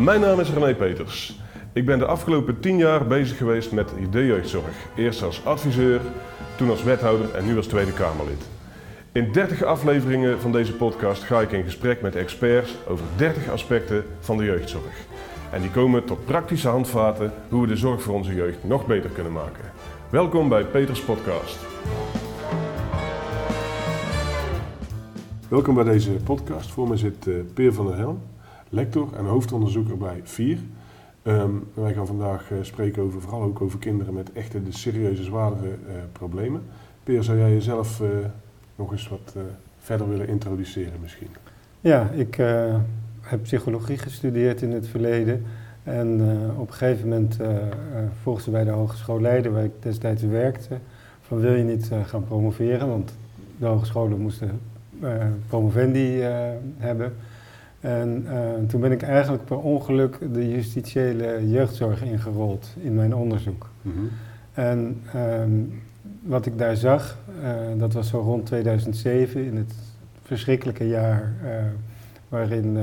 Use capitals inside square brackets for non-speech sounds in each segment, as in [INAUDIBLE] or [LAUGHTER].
Mijn naam is René Peters. Ik ben de afgelopen 10 jaar bezig geweest met de jeugdzorg. Eerst als adviseur, toen als wethouder en nu als Tweede Kamerlid. In 30 afleveringen van deze podcast ga ik in gesprek met experts over 30 aspecten van de jeugdzorg. En die komen tot praktische handvaten hoe we de zorg voor onze jeugd nog beter kunnen maken. Welkom bij Peters Podcast. Welkom bij deze podcast. Voor me zit uh, Peer van der Helm, lector en hoofdonderzoeker bij VIER. Um, wij gaan vandaag uh, spreken over, vooral ook over kinderen met echte de serieuze, zwaardere uh, problemen. Peer, zou jij jezelf nog eens wat verder willen introduceren misschien? Ja, ik heb psychologie gestudeerd in het verleden. En op een gegeven moment volgens bij de Hogeschool Leiden, waar ik destijds werkte, van wil je niet gaan promoveren, want de hogescholen moesten promovendi hebben. En uh, toen ben ik eigenlijk per ongeluk de justitiële jeugdzorg ingerold in mijn onderzoek. Mm -hmm. En um, wat ik daar zag, uh, dat was zo rond 2007, in het verschrikkelijke jaar uh, waarin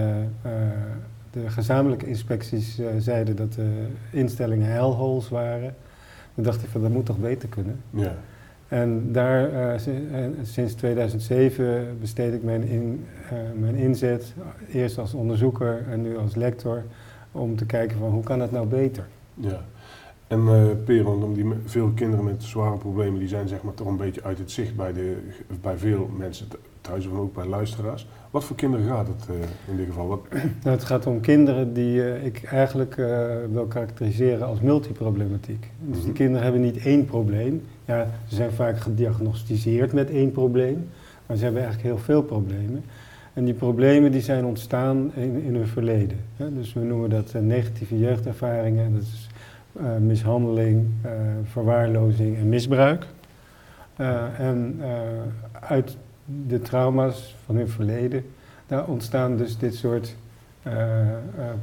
de gezamenlijke inspecties zeiden dat de instellingen hellholes waren. Dan dacht ik van dat moet toch beter kunnen. Ja. En daar, uh, sinds 2007 besteed ik mijn, in, uh, mijn inzet, eerst als onderzoeker en nu als lector, om te kijken van hoe kan het nou beter. Ja, en uh, Peron, om die, veel kinderen met zware problemen, die zijn zeg maar toch een beetje uit het zicht bij, de, bij veel mensen thuis of ook bij luisteraars. Wat voor kinderen gaat het in dit geval? Wat? [CLEARS THROAT] Nou, het gaat om kinderen die ik eigenlijk wil karakteriseren als multiproblematiek. Dus die mhm. kinderen hebben niet één probleem, ja, ze zijn vaak gediagnosticeerd met één probleem, maar ze hebben eigenlijk heel veel problemen. En die problemen die zijn ontstaan in, in hun verleden. Hè? Dus we noemen dat negatieve jeugdervaringen. Dat is mishandeling, uh, verwaarlozing en misbruik. en uit de trauma's van hun verleden, daar ontstaan dus dit soort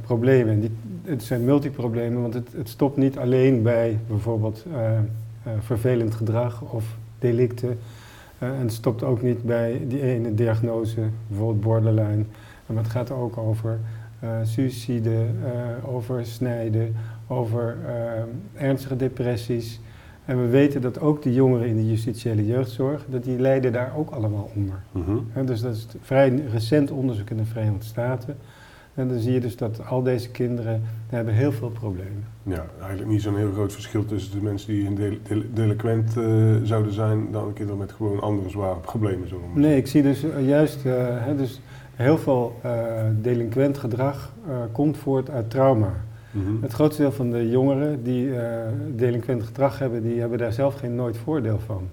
problemen. Die, het zijn multiproblemen, want het, het, stopt niet alleen bij bijvoorbeeld vervelend gedrag of delicten. En het stopt ook niet bij die ene diagnose, bijvoorbeeld borderline. Maar het gaat ook over suïcide, over snijden, over ernstige depressies. En we weten dat ook de jongeren in de justitiële jeugdzorg, dat die lijden daar ook allemaal onder. -hmm. dus dat is vrij recent onderzoek in de Verenigde Staten. En dan zie je dus dat al deze kinderen hebben heel veel problemen. Ja, eigenlijk niet zo'n heel groot verschil tussen de mensen die een del del delinquent uh, zouden zijn dan kinderen met gewoon andere zware problemen. Zo nee, ik zie dus uh, juist hè, dus heel veel delinquent gedrag komt voort uit trauma. Mm -hmm. Het grootste deel van de jongeren die delinquent gedrag hebben, die hebben daar zelf geen nooit voordeel van.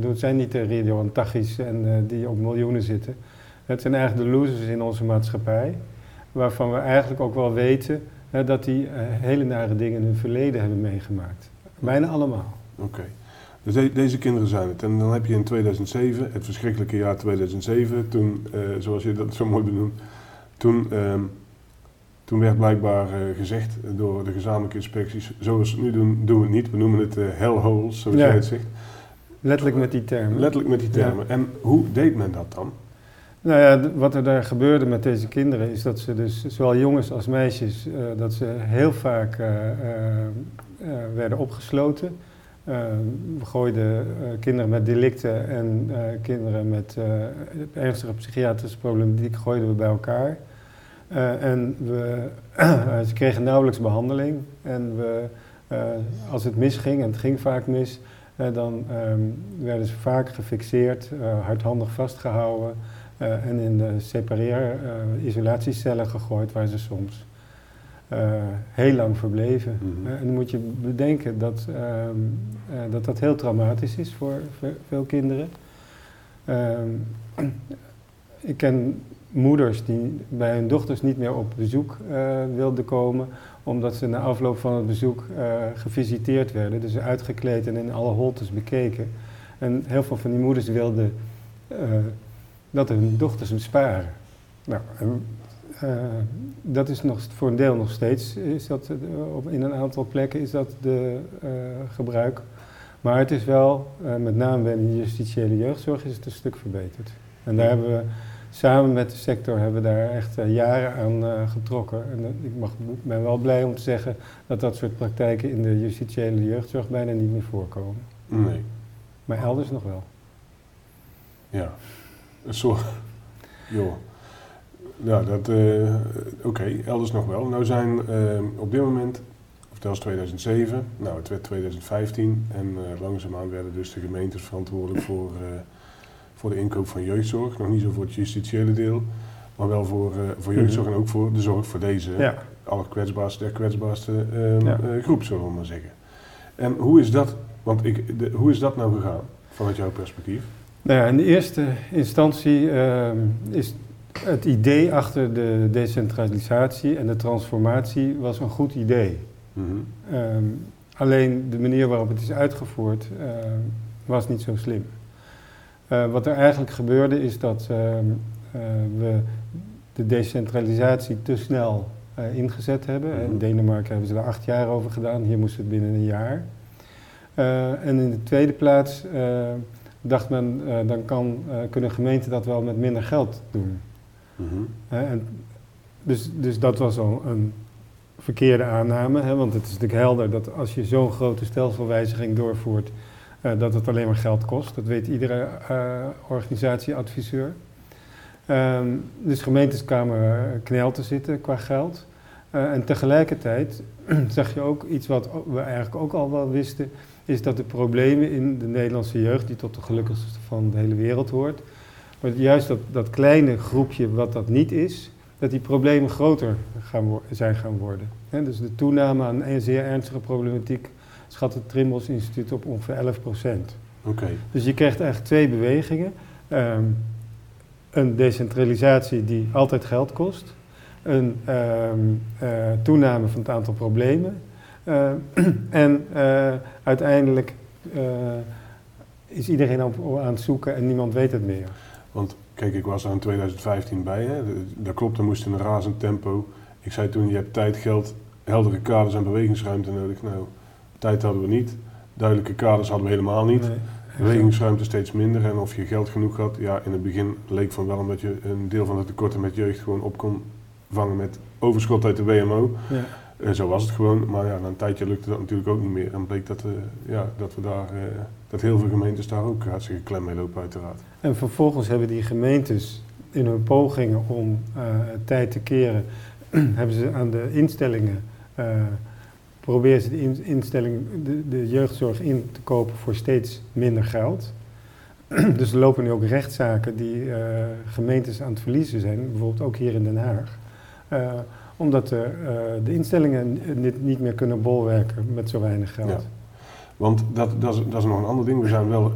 Het zijn niet de Radio Tachis en die op miljoenen zitten. Het zijn eigenlijk de losers in onze maatschappij waarvan we eigenlijk ook wel weten dat die hele nare dingen in hun verleden hebben meegemaakt. Bijna allemaal. Oké. Dus de, deze kinderen zijn het. En dan heb je in 2007, het verschrikkelijke jaar 2007, toen, zoals je dat zo mooi benoemt, toen, uh, toen werd blijkbaar uh, gezegd door de gezamenlijke inspecties, zoals we het nu doen, doen we het niet. We noemen het hellholes, zoals jij het zegt. Letterlijk met die termen. Letterlijk met die termen. En hoe deed men dat dan? Nou ja, wat er daar gebeurde met deze kinderen is dat ze dus, zowel jongens als meisjes, uh, dat ze heel vaak uh, uh, werden opgesloten. we gooiden kinderen met delicten en kinderen met ernstige psychiatrische problematiek gooiden we bij elkaar. En we, [CLEARS THROAT] ze kregen nauwelijks behandeling. En we, als het misging, en het ging vaak mis, dan um, werden ze vaak gefixeerd, hardhandig vastgehouden. En in de separeer-isolatiecellen gegooid, waar ze soms heel lang verbleven. Mm -hmm. en dan moet je bedenken dat, ehm, dat dat heel traumatisch is voor veel kinderen. Ehm, [CLEARS THROAT] ik ken moeders die bij hun dochters niet meer op bezoek wilden komen, omdat ze na afloop van het bezoek gevisiteerd werden, dus uitgekleed en in alle holtes bekeken. En heel veel van die moeders wilden dat hun dochters hem sparen. Nou, uh, dat is nog voor een deel nog steeds, is dat, uh, in een aantal plekken is dat de uh, gebruik. Maar het is wel, met name bij de justitiële jeugdzorg, is het een stuk verbeterd. En daar hebben we samen met de sector hebben we daar echt eh, jaren aan uh, getrokken. En uh, ik mag, ben wel blij om te zeggen dat dat soort praktijken in de justitiële jeugdzorg bijna niet meer voorkomen. Nee. Maar elders nog wel. Ja, zo. Joh. Ja, dat. Oké, okay, elders nog wel. Nou zijn op dit moment of dat was 2007, nou het werd 2015 en uh, langzaamaan werden dus de gemeentes verantwoordelijk voor, voor de inkoop van jeugdzorg. Nog niet zo voor het justitiële deel, maar wel voor, uh, voor jeugdzorg en ook voor de zorg voor deze ja. allerkwetsbaarste, der kwetsbaarste ja. groep, zullen we maar zeggen. En hoe is dat, want ik, de, hoe is dat nou gegaan vanuit jouw perspectief? Nou ja, in de eerste instantie ehm, is het idee achter de decentralisatie en de transformatie was een goed idee. Mm alleen de manier waarop het is uitgevoerd uh, was niet zo slim. Uh, wat er eigenlijk gebeurde is dat uh, we de decentralisatie te snel ingezet hebben. Mm -hmm. In Denemarken hebben ze er acht jaar over gedaan, hier moest het binnen een jaar. en in de tweede plaats dacht men, dan kan, kunnen gemeenten dat wel met minder geld doen. Mm -hmm. en dus, dus dat was al een verkeerde aanname. Hè, want het is natuurlijk helder dat als je zo'n grote stelselwijziging doorvoert, dat het alleen maar geld kost. Dat weet iedere uh, organisatieadviseur. Um, dus gemeentes kwamen knel te zitten qua geld. En tegelijkertijd [CLEARS THROAT] zag je ook iets wat we eigenlijk ook al wel wisten, is dat de problemen in de Nederlandse jeugd, die tot de gelukkigste van de hele wereld hoort, maar juist dat, dat kleine groepje wat dat niet is, dat die problemen groter gaan zijn gaan worden. dus de toename aan een zeer ernstige problematiek schat het Trimbos Instituut op ongeveer 11 procent. Dus je krijgt eigenlijk twee bewegingen. Um, een decentralisatie die altijd geld kost. Een um, uh, toename van het aantal problemen. Uh, [CLEARS THROAT] en uh, uiteindelijk is iedereen op, aan het zoeken en niemand weet het meer. Want Kijk, ik was er in 2015 bij. Hè. Dat klopt, er moest in een razend tempo. Ik zei toen, je hebt tijd, geld, heldere kaders en bewegingsruimte nodig. Nou, tijd hadden we niet. Duidelijke kaders hadden we helemaal niet. Nee, bewegingsruimte steeds minder. En of je geld genoeg had, ja, in het begin leek van wel omdat je een deel van de tekorten met jeugd gewoon op kon vangen met overschot uit de WMO. Ja. En zo was het gewoon. Maar ja, na een tijdje lukte dat natuurlijk ook niet meer. En bleek dat, uh, ja, dat, we daar, uh, dat heel veel gemeentes daar ook hartstikke klem mee lopen uiteraard. En vervolgens hebben die gemeentes in hun pogingen om uh, tijd te keren, [CLEARS THROAT] hebben ze aan de instellingen, proberen ze de in, instelling, de, de jeugdzorg in te kopen voor steeds minder geld. [CLEARS THROAT] dus er lopen nu ook rechtszaken die gemeentes aan het verliezen zijn, bijvoorbeeld ook hier in Den Haag omdat de, uh, de instellingen niet, niet, meer kunnen bolwerken met zo weinig geld. Want dat, dat, is, dat is nog een ander ding. We zijn wel,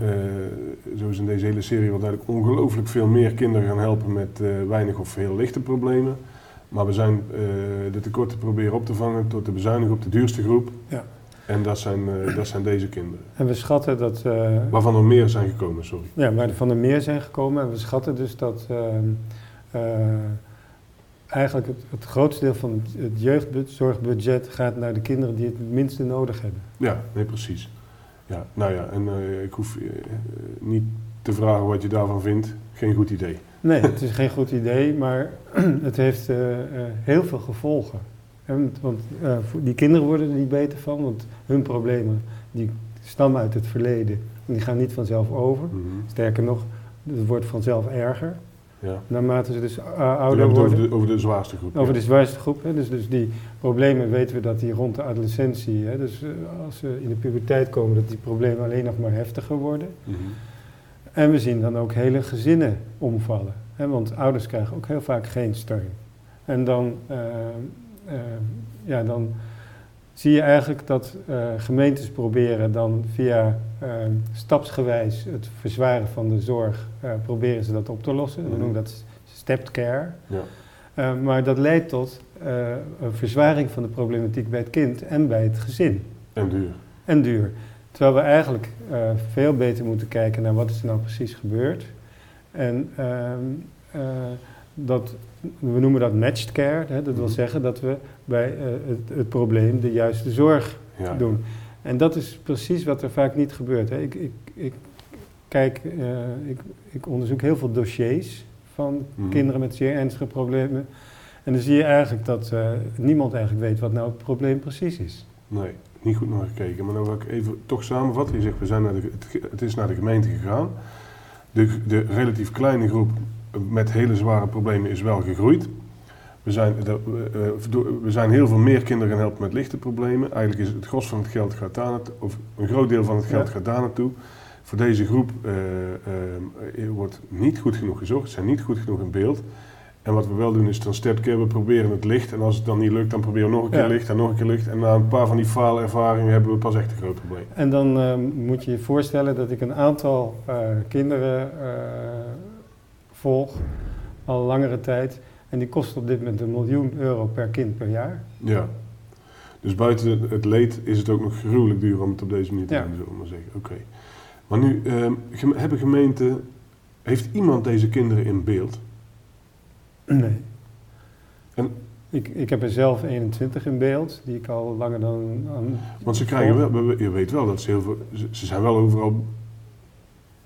zoals in deze hele serie, wel duidelijk ongelooflijk veel meer kinderen gaan helpen met weinig of heel lichte problemen. Maar we zijn de tekorten proberen op te vangen door te bezuinigen op de duurste groep. Ja. En dat zijn, dat zijn deze kinderen. En we schatten dat... Waarvan er meer zijn gekomen, sorry. Ja, waarvan er meer zijn gekomen. En we schatten dus dat eigenlijk het, het, grootste deel van het, jeugdzorgbudget gaat naar de kinderen die het minste nodig hebben. Ja, nee, precies. Ja, nou ja, en uh, ik hoef uh, niet te vragen wat je daarvan vindt. Geen goed idee. Nee, het is geen goed idee, maar [CLEARS THROAT] het heeft uh, heel veel gevolgen. En, want die kinderen worden er niet beter van, want hun problemen die stammen uit het verleden. En die gaan niet vanzelf over. Mm -hmm. Sterker nog, het wordt vanzelf erger. Ja. Naarmate ze dus ouder worden. Over de, over de zwaarste groep. Over de zwaarste groep. Hè. Dus, dus die problemen weten we dat die rond de adolescentie, hè, dus als ze in de puberteit komen, dat die problemen alleen nog maar heftiger worden. Mm -hmm. En we zien dan ook hele gezinnen omvallen. Hè, want ouders krijgen ook heel vaak geen steun. En dan, uh, ja, dan zie je eigenlijk dat gemeentes proberen dan via stapsgewijs het verzwaren van de zorg proberen ze dat op te lossen. We mhm. noemen dat stepped care. Ja. Maar dat leidt tot een verzwaring van de problematiek bij het kind en bij het gezin. En duur. En duur. Terwijl we eigenlijk eh, veel beter moeten kijken naar wat is er nou precies gebeurd. En ehm, dat, we noemen dat matched care. Hè, dat wil mhm. zeggen dat we bij het, het, probleem de juiste zorg ja. doen. En dat is precies wat er vaak niet gebeurt. Hè. Ik, ik, ik, kijk, ik, ik, onderzoek heel veel dossiers van Mhm. kinderen met zeer ernstige problemen. En dan zie je eigenlijk dat eh, niemand eigenlijk weet wat nou het probleem precies is. Nee, niet goed naar gekeken. Maar dan wil ik even toch samenvatten. Je zegt, we zijn naar de, het, is naar de gemeente gegaan. De, de relatief kleine groep met hele zware problemen is wel gegroeid. We zijn, eh, eh, we zijn heel veel meer kinderen gaan helpen met lichte problemen. Eigenlijk is het gros van het geld gaat daar naartoe, of een groot deel van het geld Ja. gaat daar naartoe. Voor deze groep eh, wordt niet goed genoeg gezorgd, ze zijn niet goed genoeg in beeld. En wat we wel doen is dan step keer, we proberen het licht. En als het dan niet lukt, dan proberen we nog een keer Ja. licht en nog een keer licht. En na een paar van die faalervaringen hebben we pas echt een groot probleem. En dan eh, moet je je voorstellen dat ik een aantal eh, kinderen eh, volg, al langere tijd. En die kost op dit moment een miljoen euro per kind per jaar. Ja. Dus buiten het leed is het ook nog gruwelijk duur om het op deze manier te Ja. doen, zullen we maar zeggen. Oké. Maar nu, ehm, hebben gemeenten, heeft iemand deze kinderen in beeld? Nee. [CLEARS THROAT] En- Ik, ik heb er zelf 21 in beeld, die ik al langer dan... aan- Want ze krijgen wel, we- we- je weet wel dat ze heel veel, ze, ze zijn wel overal,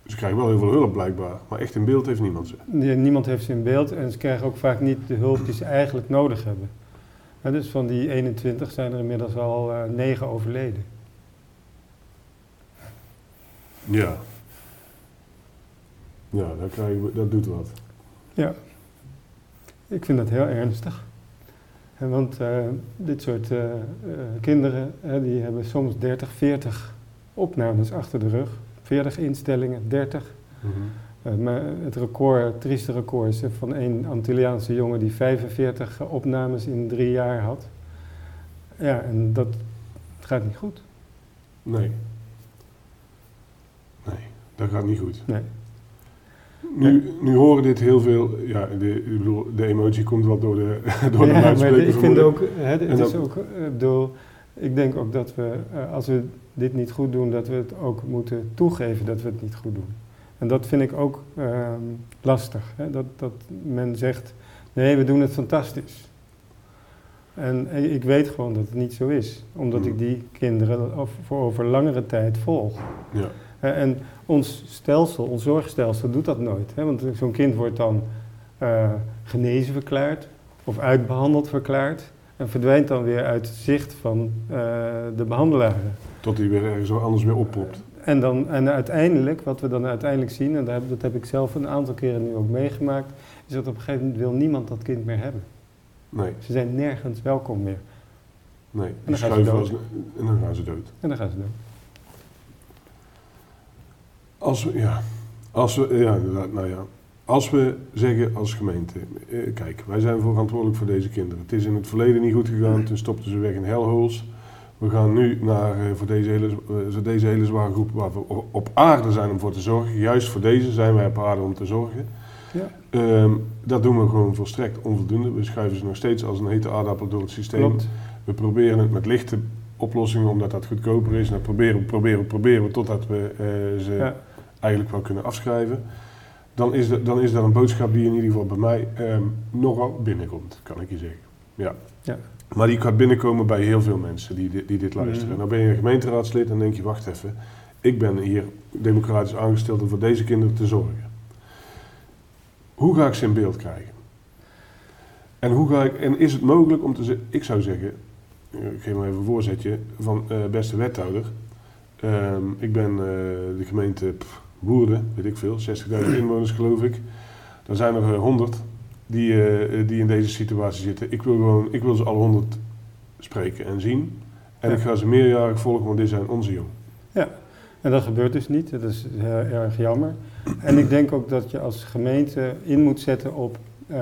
ze krijgen wel heel veel hulp blijkbaar. Maar echt in beeld heeft niemand ze. niemand heeft ze in beeld en ze krijgen ook vaak niet de hulp die ze eigenlijk nodig hebben. Hè, dus van die 21 zijn er inmiddels al eh 9 overleden. Ja. Ja, dat, krijgen we, dat doet wat. Ik vind dat heel ernstig. Hè, want eh, dit soort eh, eh, kinderen, die hebben soms 30, 40 opnames achter de rug. 40 instellingen, 30. Eh, maar het record, het trieste record is van een Antilliaanse jongen die 45 opnames in drie jaar had. Ja, en dat gaat niet goed. Nee. Nee, dat gaat niet goed. Nee. Nu, nu horen dit heel veel, ja, de, ik bedoel, de emotie komt wel door de, [LAUGHS] door de ja, maar luidspreker. ik vind ook, hè, het is ook, eh, bedoel, ik denk ook dat we, eh, als we dit niet goed doen, dat we het ook moeten toegeven dat we het niet goed doen. En dat vind ik ook ehm, lastig. Hè? Dat, dat men zegt, nee, we doen het fantastisch. En eh, ik weet gewoon dat het niet zo is, omdat ik die kinderen voor over langere tijd volg. Ja, En ons stelsel, ons zorgstelsel doet dat nooit. Hè? Want zo'n kind wordt dan eh, genezen verklaard of uitbehandeld verklaard en verdwijnt dan weer uit het zicht van eh, de behandelaren. tot hij weer ergens anders weer oppopt. En, dan, en uiteindelijk, wat we dan uiteindelijk zien, en dat heb, ik zelf een aantal keren nu ook meegemaakt, is dat op een gegeven moment wil niemand dat kind meer hebben. Nee, Ze zijn nergens welkom meer. nee. Dan gaan ze dood. en dan gaan ze dood. En dan gaan ze dood. Als we, ja, als we, ja, inderdaad, nou ja. Als we zeggen als gemeente, eh, kijk, wij zijn verantwoordelijk voor deze kinderen. Het is in het verleden niet goed gegaan, toen stopten ze weg in hellholes. We gaan nu naar, eh, voor deze hele, eh, deze hele zware groep waar we op- aarde zijn om voor te zorgen. Juist voor deze zijn wij op aarde om te zorgen. Ja. Ehm, dat doen we gewoon volstrekt onvoldoende. We schuiven ze nog steeds als een hete aardappel door het systeem. Klopt. We proberen het met lichte oplossingen, omdat dat goedkoper is. En dat proberen we, proberen we, proberen we totdat we eh, ze Ja. Eigenlijk wel kunnen afschrijven. Dan is, dat, dan is dat een boodschap die in ieder geval bij mij ehm, nogal binnenkomt, kan ik je zeggen. Ja. Ja. Maar die gaat binnenkomen bij heel veel mensen die, di- die dit luisteren. Mhm. Nou ben je een gemeenteraadslid en denk je, wacht even. Ik ben hier democratisch aangesteld om voor deze kinderen te zorgen. Hoe ga ik ze in beeld krijgen? En, hoe ga ik, en is het mogelijk om te zeggen, ik zou zeggen, eh, ik geef maar even een voorzetje, van eh, beste wethouder. Ehm, ik ben eh, de gemeente pff, Woerden, weet ik veel, 60.000 [CLEARS THROAT] inwoners geloof ik. Dan zijn er eh, 100 die, eh, die in deze situatie zitten. Ik wil, gewoon, ik wil ze alle 100 spreken en zien. En Ja. ik ga ze meerjarig volgen, want dit zijn onze jongen. En dat gebeurt dus niet. Dat is heel erg jammer. [CLEARS THROAT] En ik denk ook dat je als gemeente in moet zetten op eh,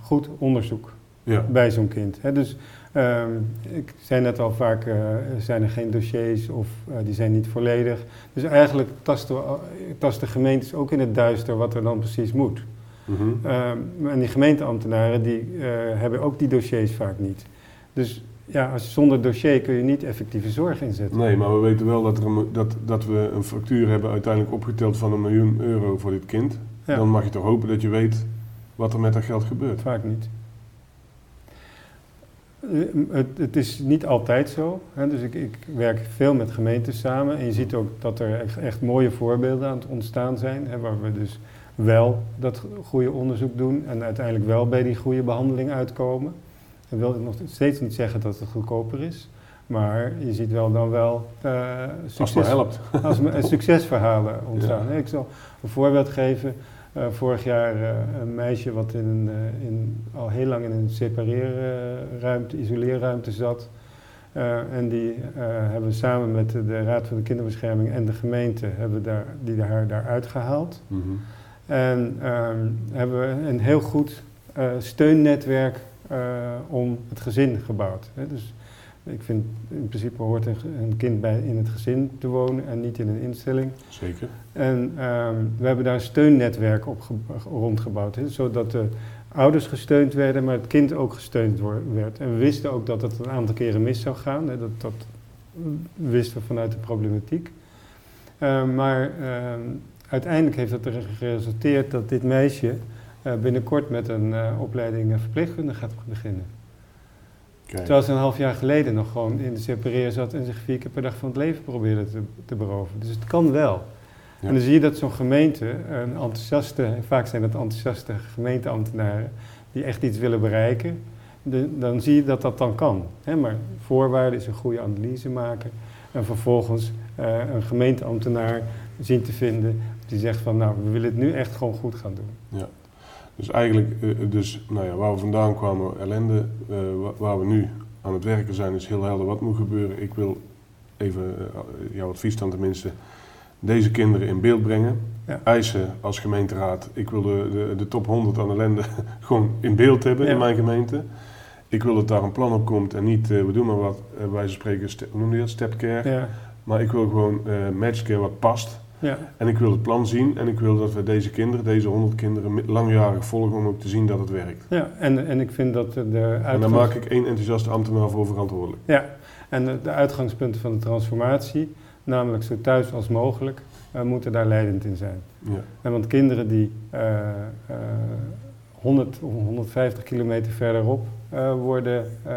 goed onderzoek Ja, bij zo'n kind. Dus ehm, ik zei net al vaak, eh, zijn er geen dossiers of eh, die zijn niet volledig. Dus eigenlijk tasten, we, tasten gemeentes ook in het duister wat er dan precies moet. Ehm, en die gemeenteambtenaren die, eh, hebben ook die dossiers vaak niet. Dus ja, als, zonder dossier kun je niet effectieve zorg inzetten. Nee, maar we weten wel dat, er een, dat, dat we een factuur hebben uiteindelijk opgeteld van een miljoen euro voor dit kind. Ja. Dan mag je toch hopen dat je weet wat er met dat geld gebeurt. Vaak niet. Eh, Het, het is niet altijd zo. Hè? Dus ik, ik werk veel met gemeentes samen. En je ziet ook dat er echt, echt mooie voorbeelden aan het ontstaan zijn. Hè? Waar we dus wel dat goede onderzoek doen en uiteindelijk wel bij die goede behandeling uitkomen. Dat wil nog steeds niet zeggen dat het goedkoper is. Maar je ziet wel dan wel uh, succes, als helpt. Als [LAUGHS] succesverhalen ontstaan. Ik zal een voorbeeld geven. Uh, vorig jaar uh, een meisje wat in een, in, al heel lang in een separeerruimte, isoleerruimte zat. en die hebben we samen met de, Raad van de Kinderbescherming en de gemeente hebben daar, die haar daar uitgehaald. Mm -hmm. En ehm, hebben we een heel goed steunnetwerk om het gezin gebouwd. Hè. Dus ik vind in principe hoort een, kind bij in het gezin te wonen en niet in een instelling. Zeker. En ehm, we hebben daar een steunnetwerk op rondgebouwd, zodat de ouders gesteund werden, maar het kind ook gesteund werd. En we wisten ook dat het een aantal keren mis zou gaan, dat, dat wisten we vanuit de problematiek. Ehm, maar ehm, uiteindelijk heeft dat er geresulteerd dat dit meisje uh, binnenkort met een uh, opleiding verpleegkundige gaat beginnen. Terwijl ze een half jaar geleden nog gewoon in de separeer zat en zich vier keer per dag van het leven probeerde te, te beroven. Dus het kan wel. En dan zie je dat zo'n gemeente, een enthousiaste, vaak zijn het enthousiaste gemeenteambtenaren, die echt iets willen bereiken, dan zie je dat dat dan kan. Hè? Maar voorwaarde is een goede analyse maken en vervolgens uh, een gemeenteambtenaar zien te vinden die zegt van nou, we willen het nu echt gewoon goed gaan doen. Ja. Dus eigenlijk, uh, dus, nou ja, waar we vandaan kwamen, ellende, uh, waar we nu aan het werken zijn, is heel helder wat moet gebeuren. Ik wil even uh, jouw advies dan tenminste, deze kinderen in beeld brengen. Ja. Eisen als gemeenteraad, ik wil de, de, de, top 100 aan ellende [LAUGHS] gewoon in beeld hebben in mijn gemeente. Ik wil dat daar een plan op komt en niet, we doen maar wat, wij spreken, hoe noem je dat, stepcare. Ja. Maar ik wil gewoon matchcare wat past. Ja. En ik wil het plan zien en ik wil dat we deze kinderen, deze honderd kinderen, langjarig volgen om ook te zien dat het werkt. Ja, en, en ik vind dat de uitgangs... En dan maak ik één enthousiaste ambtenaar voor verantwoordelijk. Ja, en de, uitgangspunten van de transformatie, namelijk zo thuis als mogelijk, uh, moeten daar leidend in zijn. Ja. En want kinderen die uh, uh, 100 of 150 kilometer verderop uh, worden, uh,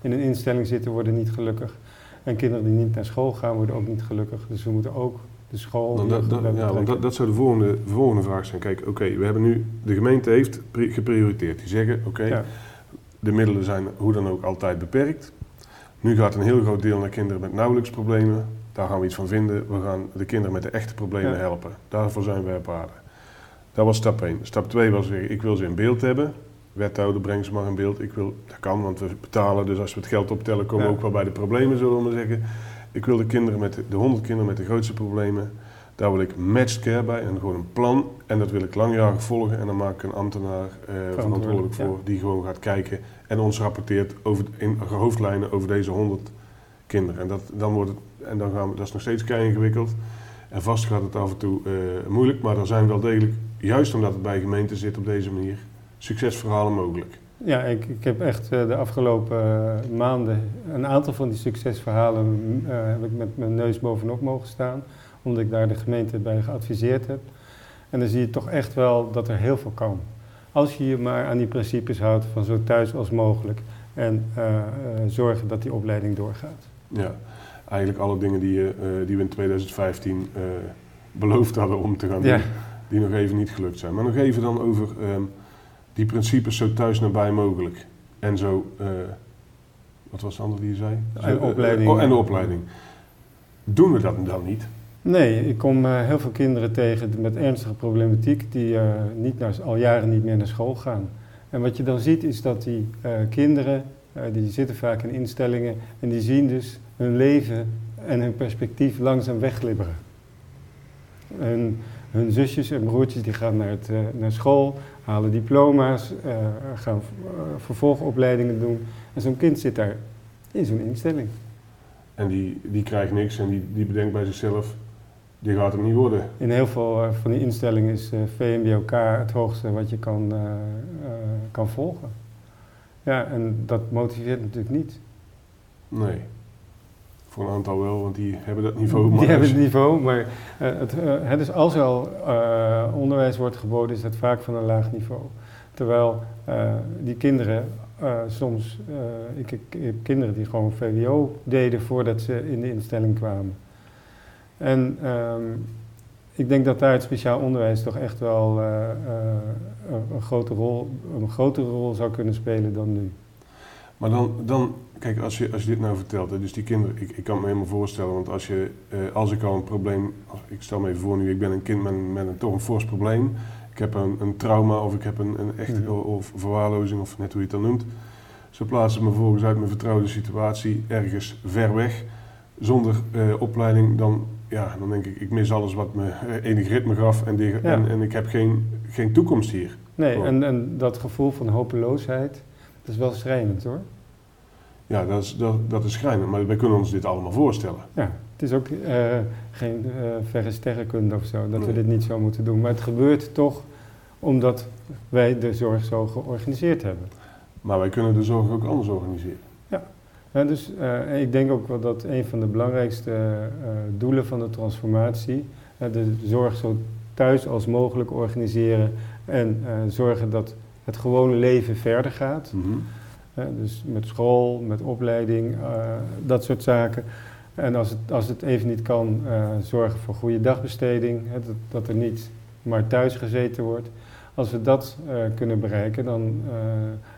in een instelling zitten, worden niet gelukkig. En kinderen die niet naar school gaan, worden ook niet gelukkig. Dus we moeten ook de school. Dan dat, dat, ja, want dat, dat zou de volgende, volgende vraag zijn. Kijk, oké, we hebben nu, de gemeente heeft geprioriteerd. Die zeggen, oké, de middelen zijn hoe dan ook altijd beperkt. Nu gaat een heel groot deel naar kinderen met nauwelijks problemen. Daar gaan we iets van vinden. We gaan de kinderen met de echte problemen helpen. Daarvoor zijn wij op aarde. Dat was stap 1. Stap 2 was ik wil ze in beeld hebben. Wethouder, breng ze maar in beeld. Ik wil, dat kan, want we betalen. Dus als we het geld optellen, komen we ook wel bij de problemen, zullen we maar zeggen. Ik wil de kinderen met de, 100 kinderen met de grootste problemen, daar wil ik matched care bij en gewoon een plan. En dat wil ik langjarig volgen en dan maak ik een ambtenaar eh, verantwoordelijk voor die gewoon gaat kijken en ons rapporteert over, in hoofdlijnen over deze 100 kinderen. En, dat, dan wordt het, en dan gaan we, dat is nog steeds kei ingewikkeld. En vast gaat het af en toe uh, moeilijk, maar er zijn wel degelijk, juist omdat het bij gemeenten zit op deze manier, succesverhalen mogelijk. Ja, ik, ik heb echt uh, de afgelopen uh, maanden een aantal van die succesverhalen uh, heb ik met mijn neus bovenop mogen staan, omdat ik daar de gemeente bij geadviseerd heb. En dan zie je toch echt wel dat er heel veel kan. Als je je maar aan die principes houdt van zo thuis als mogelijk en zorgen dat die opleiding doorgaat. Ja, eigenlijk alle dingen die, die we in 2015 beloofd hadden om te gaan doen, die nog even niet gelukt zijn. Maar nog even dan over... Um, die principes zo thuis nabij mogelijk. En zo, uh, wat was de andere die je zei? En de opleiding. Oh, en de opleiding. Doen we dat dan niet? Nee, ik kom uh, heel veel kinderen tegen met ernstige problematiek die uh, niet naar, al jaren niet meer naar school gaan. En wat je dan ziet is dat die kinderen, die zitten vaak in instellingen en die zien dus hun leven en hun perspectief langzaam wegglibberen. En hun zusjes en broertjes die gaan naar, het, naar school, halen diploma's, uh, gaan uh, vervolgopleidingen doen. En zo'n kind zit daar in zo'n instelling. En die, die krijgt niks en die, die bedenkt bij zichzelf, die gaat het niet worden. In heel veel van die instellingen is VMBOK het hoogste wat je kan, kan volgen. Ja, en dat motiveert natuurlijk niet. Nee. Voor een aantal wel, want die hebben dat [LAUGHS] niveau. Maar die hebben het niveau, maar uh, het, uh, het is als er al uh, onderwijs wordt geboden, is dat vaak van een laag niveau. Terwijl die kinderen soms, ik, ik, ik, heb kinderen die gewoon VWO deden voordat ze in de instelling kwamen. En um, ik denk dat daar het speciaal onderwijs toch echt wel uh, een, grote rol, een grotere rol zou kunnen spelen dan nu. Maar dan, dan kijk, als je, als je dit nou vertelt, dus die kinderen, ik, ik kan me helemaal voorstellen, want als, je, uh, als ik al een probleem, ik stel me even voor nu, ik ben een kind met, met een, toch een fors probleem, ik heb een, een trauma of ik heb een, een echte mm. of verwaarlozing of net hoe je het dan noemt. Ze plaatsen me volgens uit mijn vertrouwde situatie ergens ver weg, zonder uh, opleiding, dan, ja, dan denk ik, ik mis alles wat me enig ritme gaf en, die, en, en, ik heb geen, geen toekomst hier. Nee, en, en dat gevoel van hopeloosheid, dat is wel schrijnend hoor. Ja, dat is, dat, dat is schrijnend, maar wij kunnen ons dit allemaal voorstellen. Ja, het is ook uh, geen uh, verre sterrenkunde of zo, dat we dit niet zo moeten doen. Maar het gebeurt toch omdat wij de zorg zo georganiseerd hebben. Maar wij kunnen de zorg ook anders organiseren. Ja, en dus uh, ik denk ook wel dat een van de belangrijkste doelen van de transformatie, de zorg zo thuis als mogelijk organiseren en zorgen dat het gewone leven verder gaat. Mm -hmm dus met school, met opleiding, uh, dat soort zaken. En als het, als het even niet kan, uh, zorgen voor goede dagbesteding, hè, dat, dat, er niet maar thuis gezeten wordt. Als we dat uh, kunnen bereiken, dan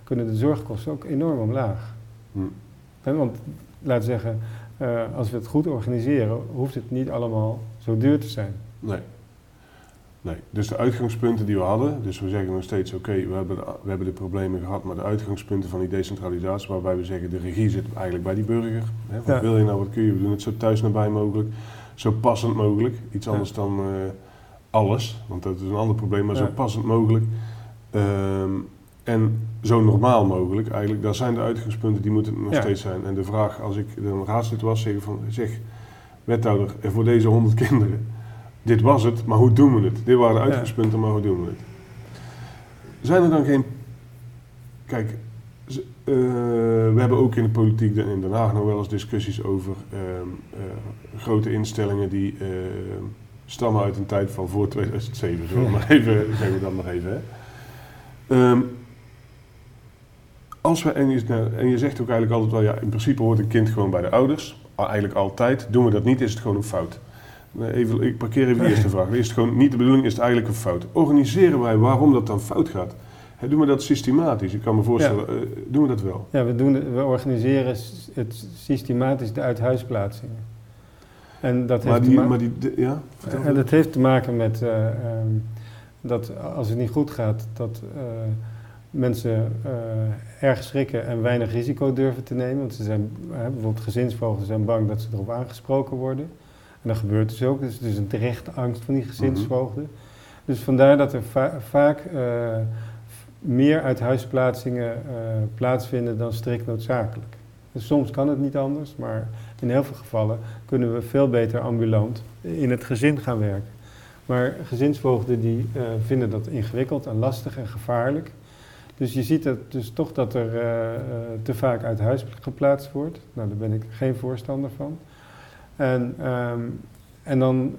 kunnen de zorgkosten ook enorm omlaag. Hm. En want, laten we zeggen, als we het goed organiseren, hoeft het niet allemaal zo duur te zijn. Nee. Nee, dus de uitgangspunten die we hadden, dus we zeggen nog steeds oké, we, hebben de, we hebben de problemen gehad, maar de uitgangspunten van die decentralisatie, waarbij we zeggen de regie zit eigenlijk bij die burger. Hè, wat wil je nou, wat kun je? We doen het zo thuis nabij mogelijk, zo passend mogelijk. Iets anders dan uh, alles, want dat is een ander probleem, maar zo passend mogelijk. Um, en zo normaal mogelijk eigenlijk, daar zijn de uitgangspunten, die moeten nog steeds zijn. En de vraag, als ik een raadslid was, zeggen van, zeg, wethouder, voor deze 100 [LAUGHS] kinderen dit was het, maar hoe doen we het? Dit waren de uitgangspunten, maar hoe doen we het? Zijn er dan geen. Kijk, uh, we hebben ook in de politiek in Den Haag nog wel eens discussies over uh, uh, grote instellingen die ehm, stammen uit een tijd van voor 2007. Zullen we maar even, [LAUGHS] zeggen we dat nog even. Hè? Um, als we, en, je, en je zegt ook eigenlijk altijd wel, ja, in principe hoort een kind gewoon bij de ouders. Eigenlijk altijd. Doen we dat niet, is het gewoon een fout. Even, ik parkeer even de eerste vraag. Is het gewoon niet de bedoeling, is het eigenlijk een fout. Organiseren wij waarom dat dan fout gaat? He, doen we dat systematisch? Ik kan me voorstellen, ja. uh, doen we dat wel? Ja, we, doen, we organiseren het systematisch de uithuisplaatsingen. En dat maar heeft, die, te maar die, ja, en dat heeft te maken met uh, um, dat als het niet goed gaat, dat uh, mensen erg schrikken en weinig risico durven te nemen. Want ze zijn, bijvoorbeeld gezinsvoogden zijn bang dat ze erop aangesproken worden. En dat gebeurt dus ook. Dus het is een terechte angst van die gezinsvoogden. Mm Dus vandaar dat er va vaak uh, meer uithuisplaatsingen uh, plaatsvinden dan strikt noodzakelijk. Dus soms kan het niet anders, maar in heel veel gevallen kunnen we veel beter ambulant in het gezin gaan werken. Maar gezinsvoogden die uh, vinden dat ingewikkeld en lastig en gevaarlijk. Dus je ziet dat, dus toch dat er te vaak uit huis geplaatst wordt. Nou, daar ben ik geen voorstander van. En, um, en dan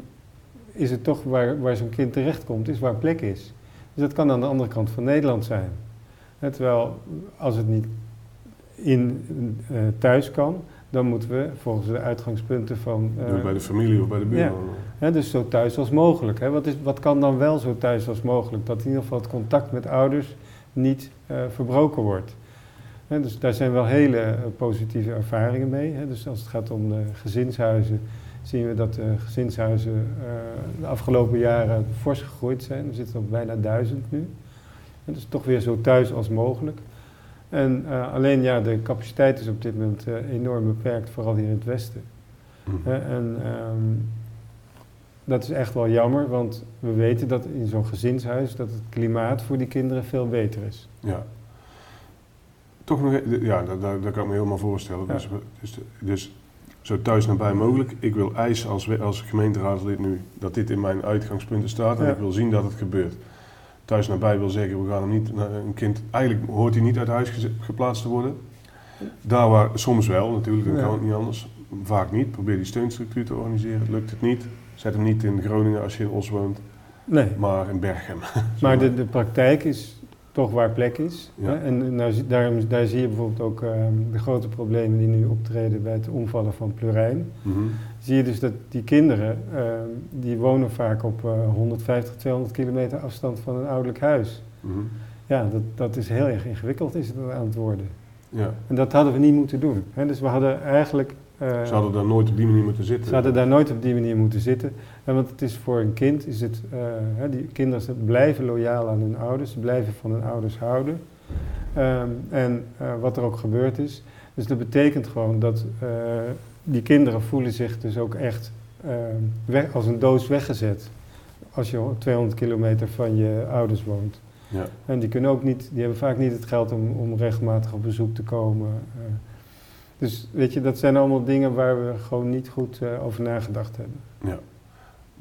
is het toch waar, waar zo'n kind terechtkomt, is waar plek is. Dus dat kan aan de andere kant van Nederland zijn. terwijl als het niet in uh, thuis kan, dan moeten we volgens de uitgangspunten van... Uh, bij de familie of bij de buurman. Ja, dus zo thuis als mogelijk. Wat, is, wat kan dan wel zo thuis als mogelijk? Dat in ieder geval het contact met ouders niet uh, verbroken wordt dus daar zijn wel hele eh, positieve ervaringen mee. Dus als het gaat om gezinshuizen, zien we dat de gezinshuizen uh, de afgelopen jaren fors gegroeid zijn. We zitten op bijna duizend nu. En dus toch weer zo thuis als mogelijk. En uh, alleen ja, de capaciteit is op dit moment uh, enorm beperkt, vooral hier in het westen. Mm. en um, dat is echt wel jammer, want we weten dat in zo'n gezinshuis dat het klimaat voor die kinderen veel beter is. Ja toch nog, ja, dat, dat, kan ik me helemaal voorstellen. Dus, dus, dus, zo thuis nabij mogelijk. Ik wil eisen als, als gemeenteraadslid nu dat dit in mijn uitgangspunten staat en ik wil zien dat het gebeurt. Thuis nabij wil zeggen, we gaan hem niet, een kind, eigenlijk hoort hij niet uit huis geplaatst te worden. Daar waar, soms wel natuurlijk, dan kan het niet anders. Vaak niet. Probeer die steunstructuur te organiseren. Lukt het niet, zet hem niet in Groningen als je in Os woont. Nee. Maar in Berchem. [LAUGHS] Maar de, de praktijk is toch waar plek is. Ja. En nou, daarom, daar zie je bijvoorbeeld ook ehm, de grote problemen die nu optreden bij het omvallen van plurijn. Mhm. Zie je dus dat die kinderen, ehm, die wonen vaak op eh, 150, 200 kilometer afstand van een ouderlijk huis. Mhm. Ja, dat, dat is heel erg ingewikkeld is het aan het worden. Ja. En dat hadden we niet moeten doen. Hè? Dus we hadden eigenlijk... eh, Ze hadden daar nooit op die manier moeten zitten. ze hadden daar nooit op die manier moeten zitten. Want het is voor een kind, is het, eh, die kinderen blijven loyaal aan hun ouders, ze blijven van hun ouders houden. Ehm, en eh, wat er ook gebeurd is. Dus dat betekent gewoon dat eh, die kinderen voelen zich dus ook echt ehm, weg, als een doos weggezet. Als je 200 kilometer van je ouders woont. Ja. En die kunnen ook niet, die hebben vaak niet het geld om, om regelmatig op bezoek te komen. dus weet je, dat zijn allemaal dingen waar we gewoon niet goed over nagedacht hebben. ja.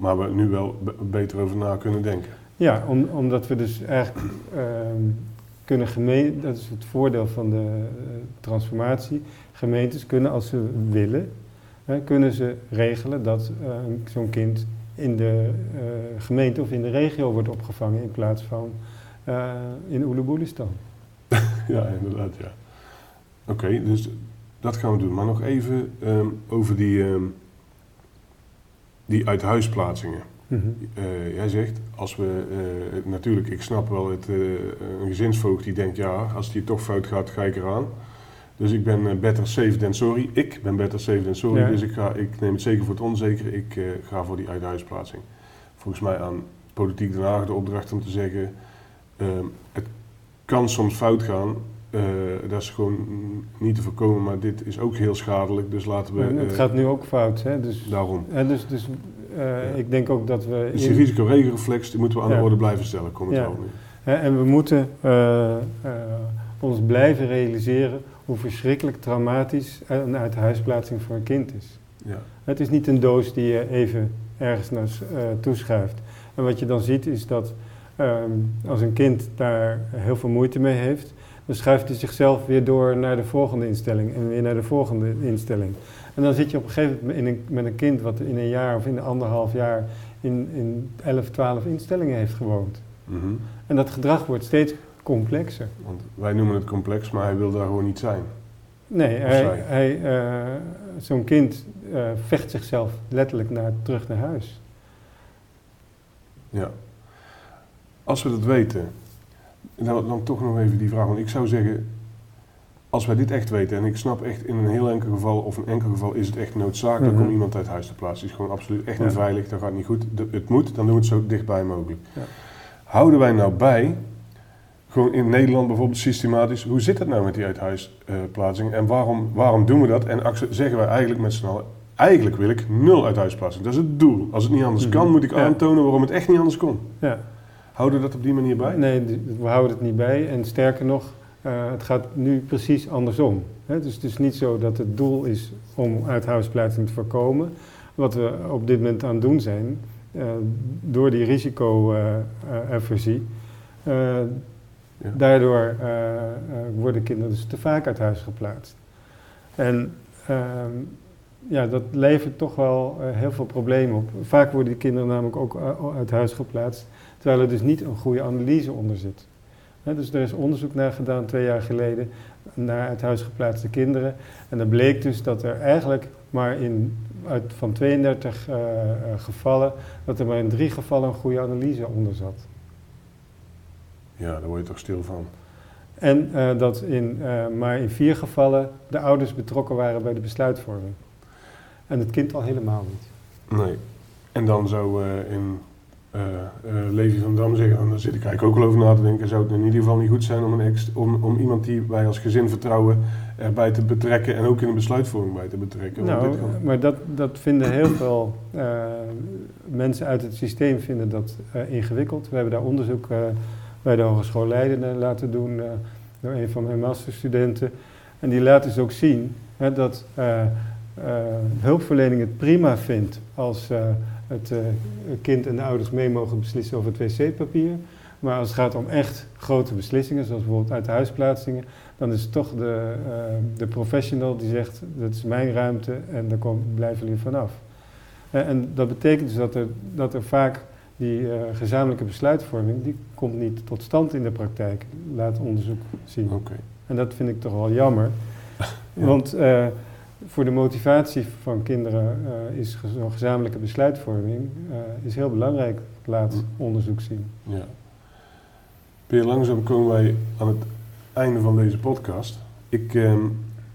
Maar we nu wel be- beter over na kunnen denken. Ja, om, omdat we dus eigenlijk ehm, kunnen gemeen, dat is het voordeel van de eh, transformatie. Gemeentes kunnen, als ze willen, hè, kunnen ze regelen dat eh, zo'n kind in de eh, gemeente of in de regio wordt opgevangen in plaats van eh, in Oelebulistan. [LAUGHS] Ja, inderdaad, ja. Oké, dus dat gaan we doen. Maar nog even ehm, over die, ehm, die uithuisplaatsingen. Mhm. Eh, jij zegt, als we, eh, natuurlijk, ik snap wel het, eh, een gezinsvoogd die denkt, ja, als die toch fout gaat, ga ik eraan. Dus ik ben better safe than sorry. Ik ben better safe than sorry, Ja. dus ik, ga, ik neem het zeker voor het onzekere. Ik ga voor die uithuisplaatsing. Volgens mij aan Politiek Den Haag de opdracht om te zeggen, ehm, het kan soms fout gaan. Eh, dat is gewoon niet te voorkomen, maar dit is ook heel schadelijk. Dus laten we het eh, gaat nu ook fout, hè? Dus, daarom. hè, dus, dus eh, ik denk ook dat we... Dus die risicoregelreflex die moeten we aan Ja. de orde blijven stellen, komt het Ja. wel nu. Hè, en we moeten ons blijven realiseren hoe verschrikkelijk traumatisch een uithuisplaatsing voor een kind is. Ja. Het is niet een doos die je even ergens naar toeschuift. En wat je dan ziet is dat ehm, als een kind daar heel veel moeite mee heeft, dan schuift hij zichzelf weer door naar de volgende instelling en weer naar de volgende instelling. En dan zit je op een gegeven moment in een, met een kind wat in een jaar of in een anderhalf jaar in, in 11, 12 instellingen heeft gewoond. Mhm. En dat gedrag wordt steeds complexer. Want wij noemen het complex, maar hij wil daar gewoon niet zijn. Nee, hij, eh, zo'n kind eh, vecht zichzelf letterlijk naar, terug naar huis. Ja. Als we dat weten, dan, dan toch nog even die vraag. Want ik zou zeggen, als wij dit echt weten, en ik snap echt in een heel enkel geval of een enkel geval is het echt noodzakelijk Mhm. om iemand uit huis te plaatsen. Het is gewoon absoluut echt niet Ja. veilig, dat gaat niet goed. De- het moet, dan doen we het zo dichtbij mogelijk. Ja. Houden wij nou bij, gewoon in Nederland bijvoorbeeld systematisch, hoe zit het nou met die uithuisplaatsing en waarom, waarom doen we dat? En zeggen wij eigenlijk met z'n allen, eigenlijk wil ik nul uithuisplaatsing. Dat is het doel. Als het niet anders Mhm. kan, moet ik Ja. aantonen waarom het echt niet anders kon. Ja. Houden we dat op die manier bij? Nee, we houden het niet bij. En sterker nog, eh, het gaat nu precies andersom. Hè? Dus het is niet zo dat het doel is om uithuisplaatsing te voorkomen. Wat we op dit moment aan het doen zijn, eh, door die risico-aversie, eh, Ja. daardoor worden kinderen dus te vaak uit huis geplaatst. En ehm, ja, dat levert toch wel heel veel problemen op. Vaak worden die kinderen namelijk ook uit huis geplaatst, terwijl er dus niet een goede analyse onder zit. Dus er is onderzoek naar gedaan twee jaar geleden naar uit huis geplaatste kinderen. En dan bleek dus dat er eigenlijk maar in, uit, van 32 eh, eh, gevallen, dat er maar in drie gevallen een goede analyse onder zat. Ja, daar word je toch stil van. En eh, dat in, maar in vier gevallen de ouders betrokken waren bij de besluitvorming. En het kind al helemaal niet. Nee. En dan zou eh, in eh eh, Levi van Dam zeggen, en daar zit ik eigenlijk ook al over na te denken, zou het in ieder geval niet goed zijn om, een ex, om, om iemand die wij als gezin vertrouwen erbij te betrekken en ook in de besluitvorming bij te betrekken. Nou, maar dat, dat vinden heel veel eh, mensen uit het systeem vinden dat ingewikkeld. We hebben daar onderzoek bij de Hogeschool Leiden laten doen door een van mijn masterstudenten. En die laat dus ook zien hè, dat hulpverlening het prima vindt als het eh, kind en de ouders mee mogen beslissen over het wc-papier. Maar als het gaat om echt grote beslissingen, zoals bijvoorbeeld uit huisplaatsingen, dan is het toch de, eh, de professional die zegt, dat is mijn ruimte en daar kom, blijven jullie vanaf. En, en dat betekent dus dat er, dat er vaak die eh, gezamenlijke besluitvorming, die komt niet tot stand in de praktijk, laat onderzoek zien. Oké. En dat vind ik toch wel jammer. [LAUGHS] Want eh, voor de motivatie van kinderen eh, is zo'n gezamenlijke besluitvorming eh, is heel belangrijk, laat Hm. onderzoek zien. Ja. Peer, langzaam komen wij aan het einde van deze podcast. Ik, ehm,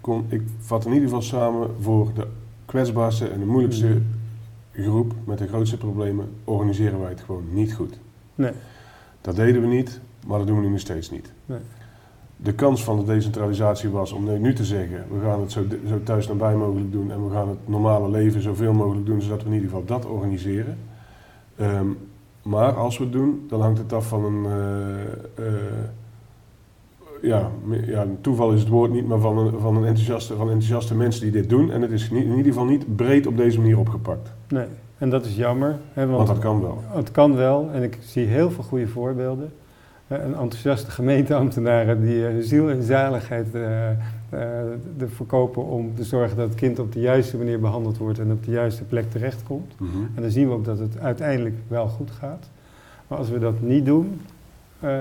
kon, ik vat in ieder geval samen voor de kwetsbaarste en de moeilijkste Mhm. groep met de grootste problemen organiseren wij het gewoon niet goed. Nee. Dat deden we niet, maar dat doen we nu nog steeds niet. Nee. De kans van de decentralisatie was om nu- nu te zeggen, we gaan het zo, zo thuis nabij mogelijk doen en we gaan het normale leven zoveel mogelijk doen, zodat we in ieder geval dat organiseren. Ehm, maar als we het doen, dan hangt het af van een, eh, eh, ja, ja, toeval is het woord niet, maar van, een, van, een enthousiaste, van enthousiaste mensen die dit doen. En het is in ieder geval niet breed op deze manier opgepakt. Nee. En dat is jammer, hè, Want want dat kan wel. het kan wel en ik zie heel veel goede voorbeelden. Eh, Een enthousiaste gemeenteambtenaren die eh, ziel en zaligheid eh, eh, er verkopen om te zorgen dat het kind op de juiste manier behandeld wordt en op de juiste plek terechtkomt. Mhm. En dan zien we ook dat het uiteindelijk wel goed gaat. Maar als we dat niet doen, eh,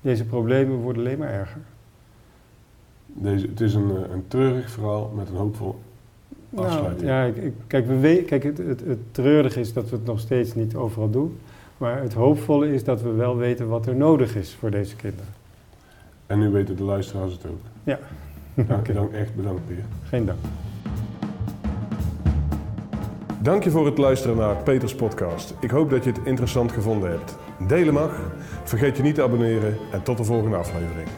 deze problemen worden alleen maar erger. Deze, het is een, eh, een treurig verhaal met een hoopvol Afsluiting. Nou, ja, kijk, we we- kijk het, het, het treurige is dat we het nog steeds niet overal doen. Maar het hoopvolle is dat we wel weten wat er nodig is voor deze kinderen. En nu weten de luisteraars het ook. Ja. Dank je [LAUGHS] dan echt bedankt, Peer. Geen dank. Dank je voor het luisteren naar Peters podcast. Ik hoop dat je het interessant gevonden hebt. Delen mag, vergeet je niet te abonneren en tot de volgende aflevering.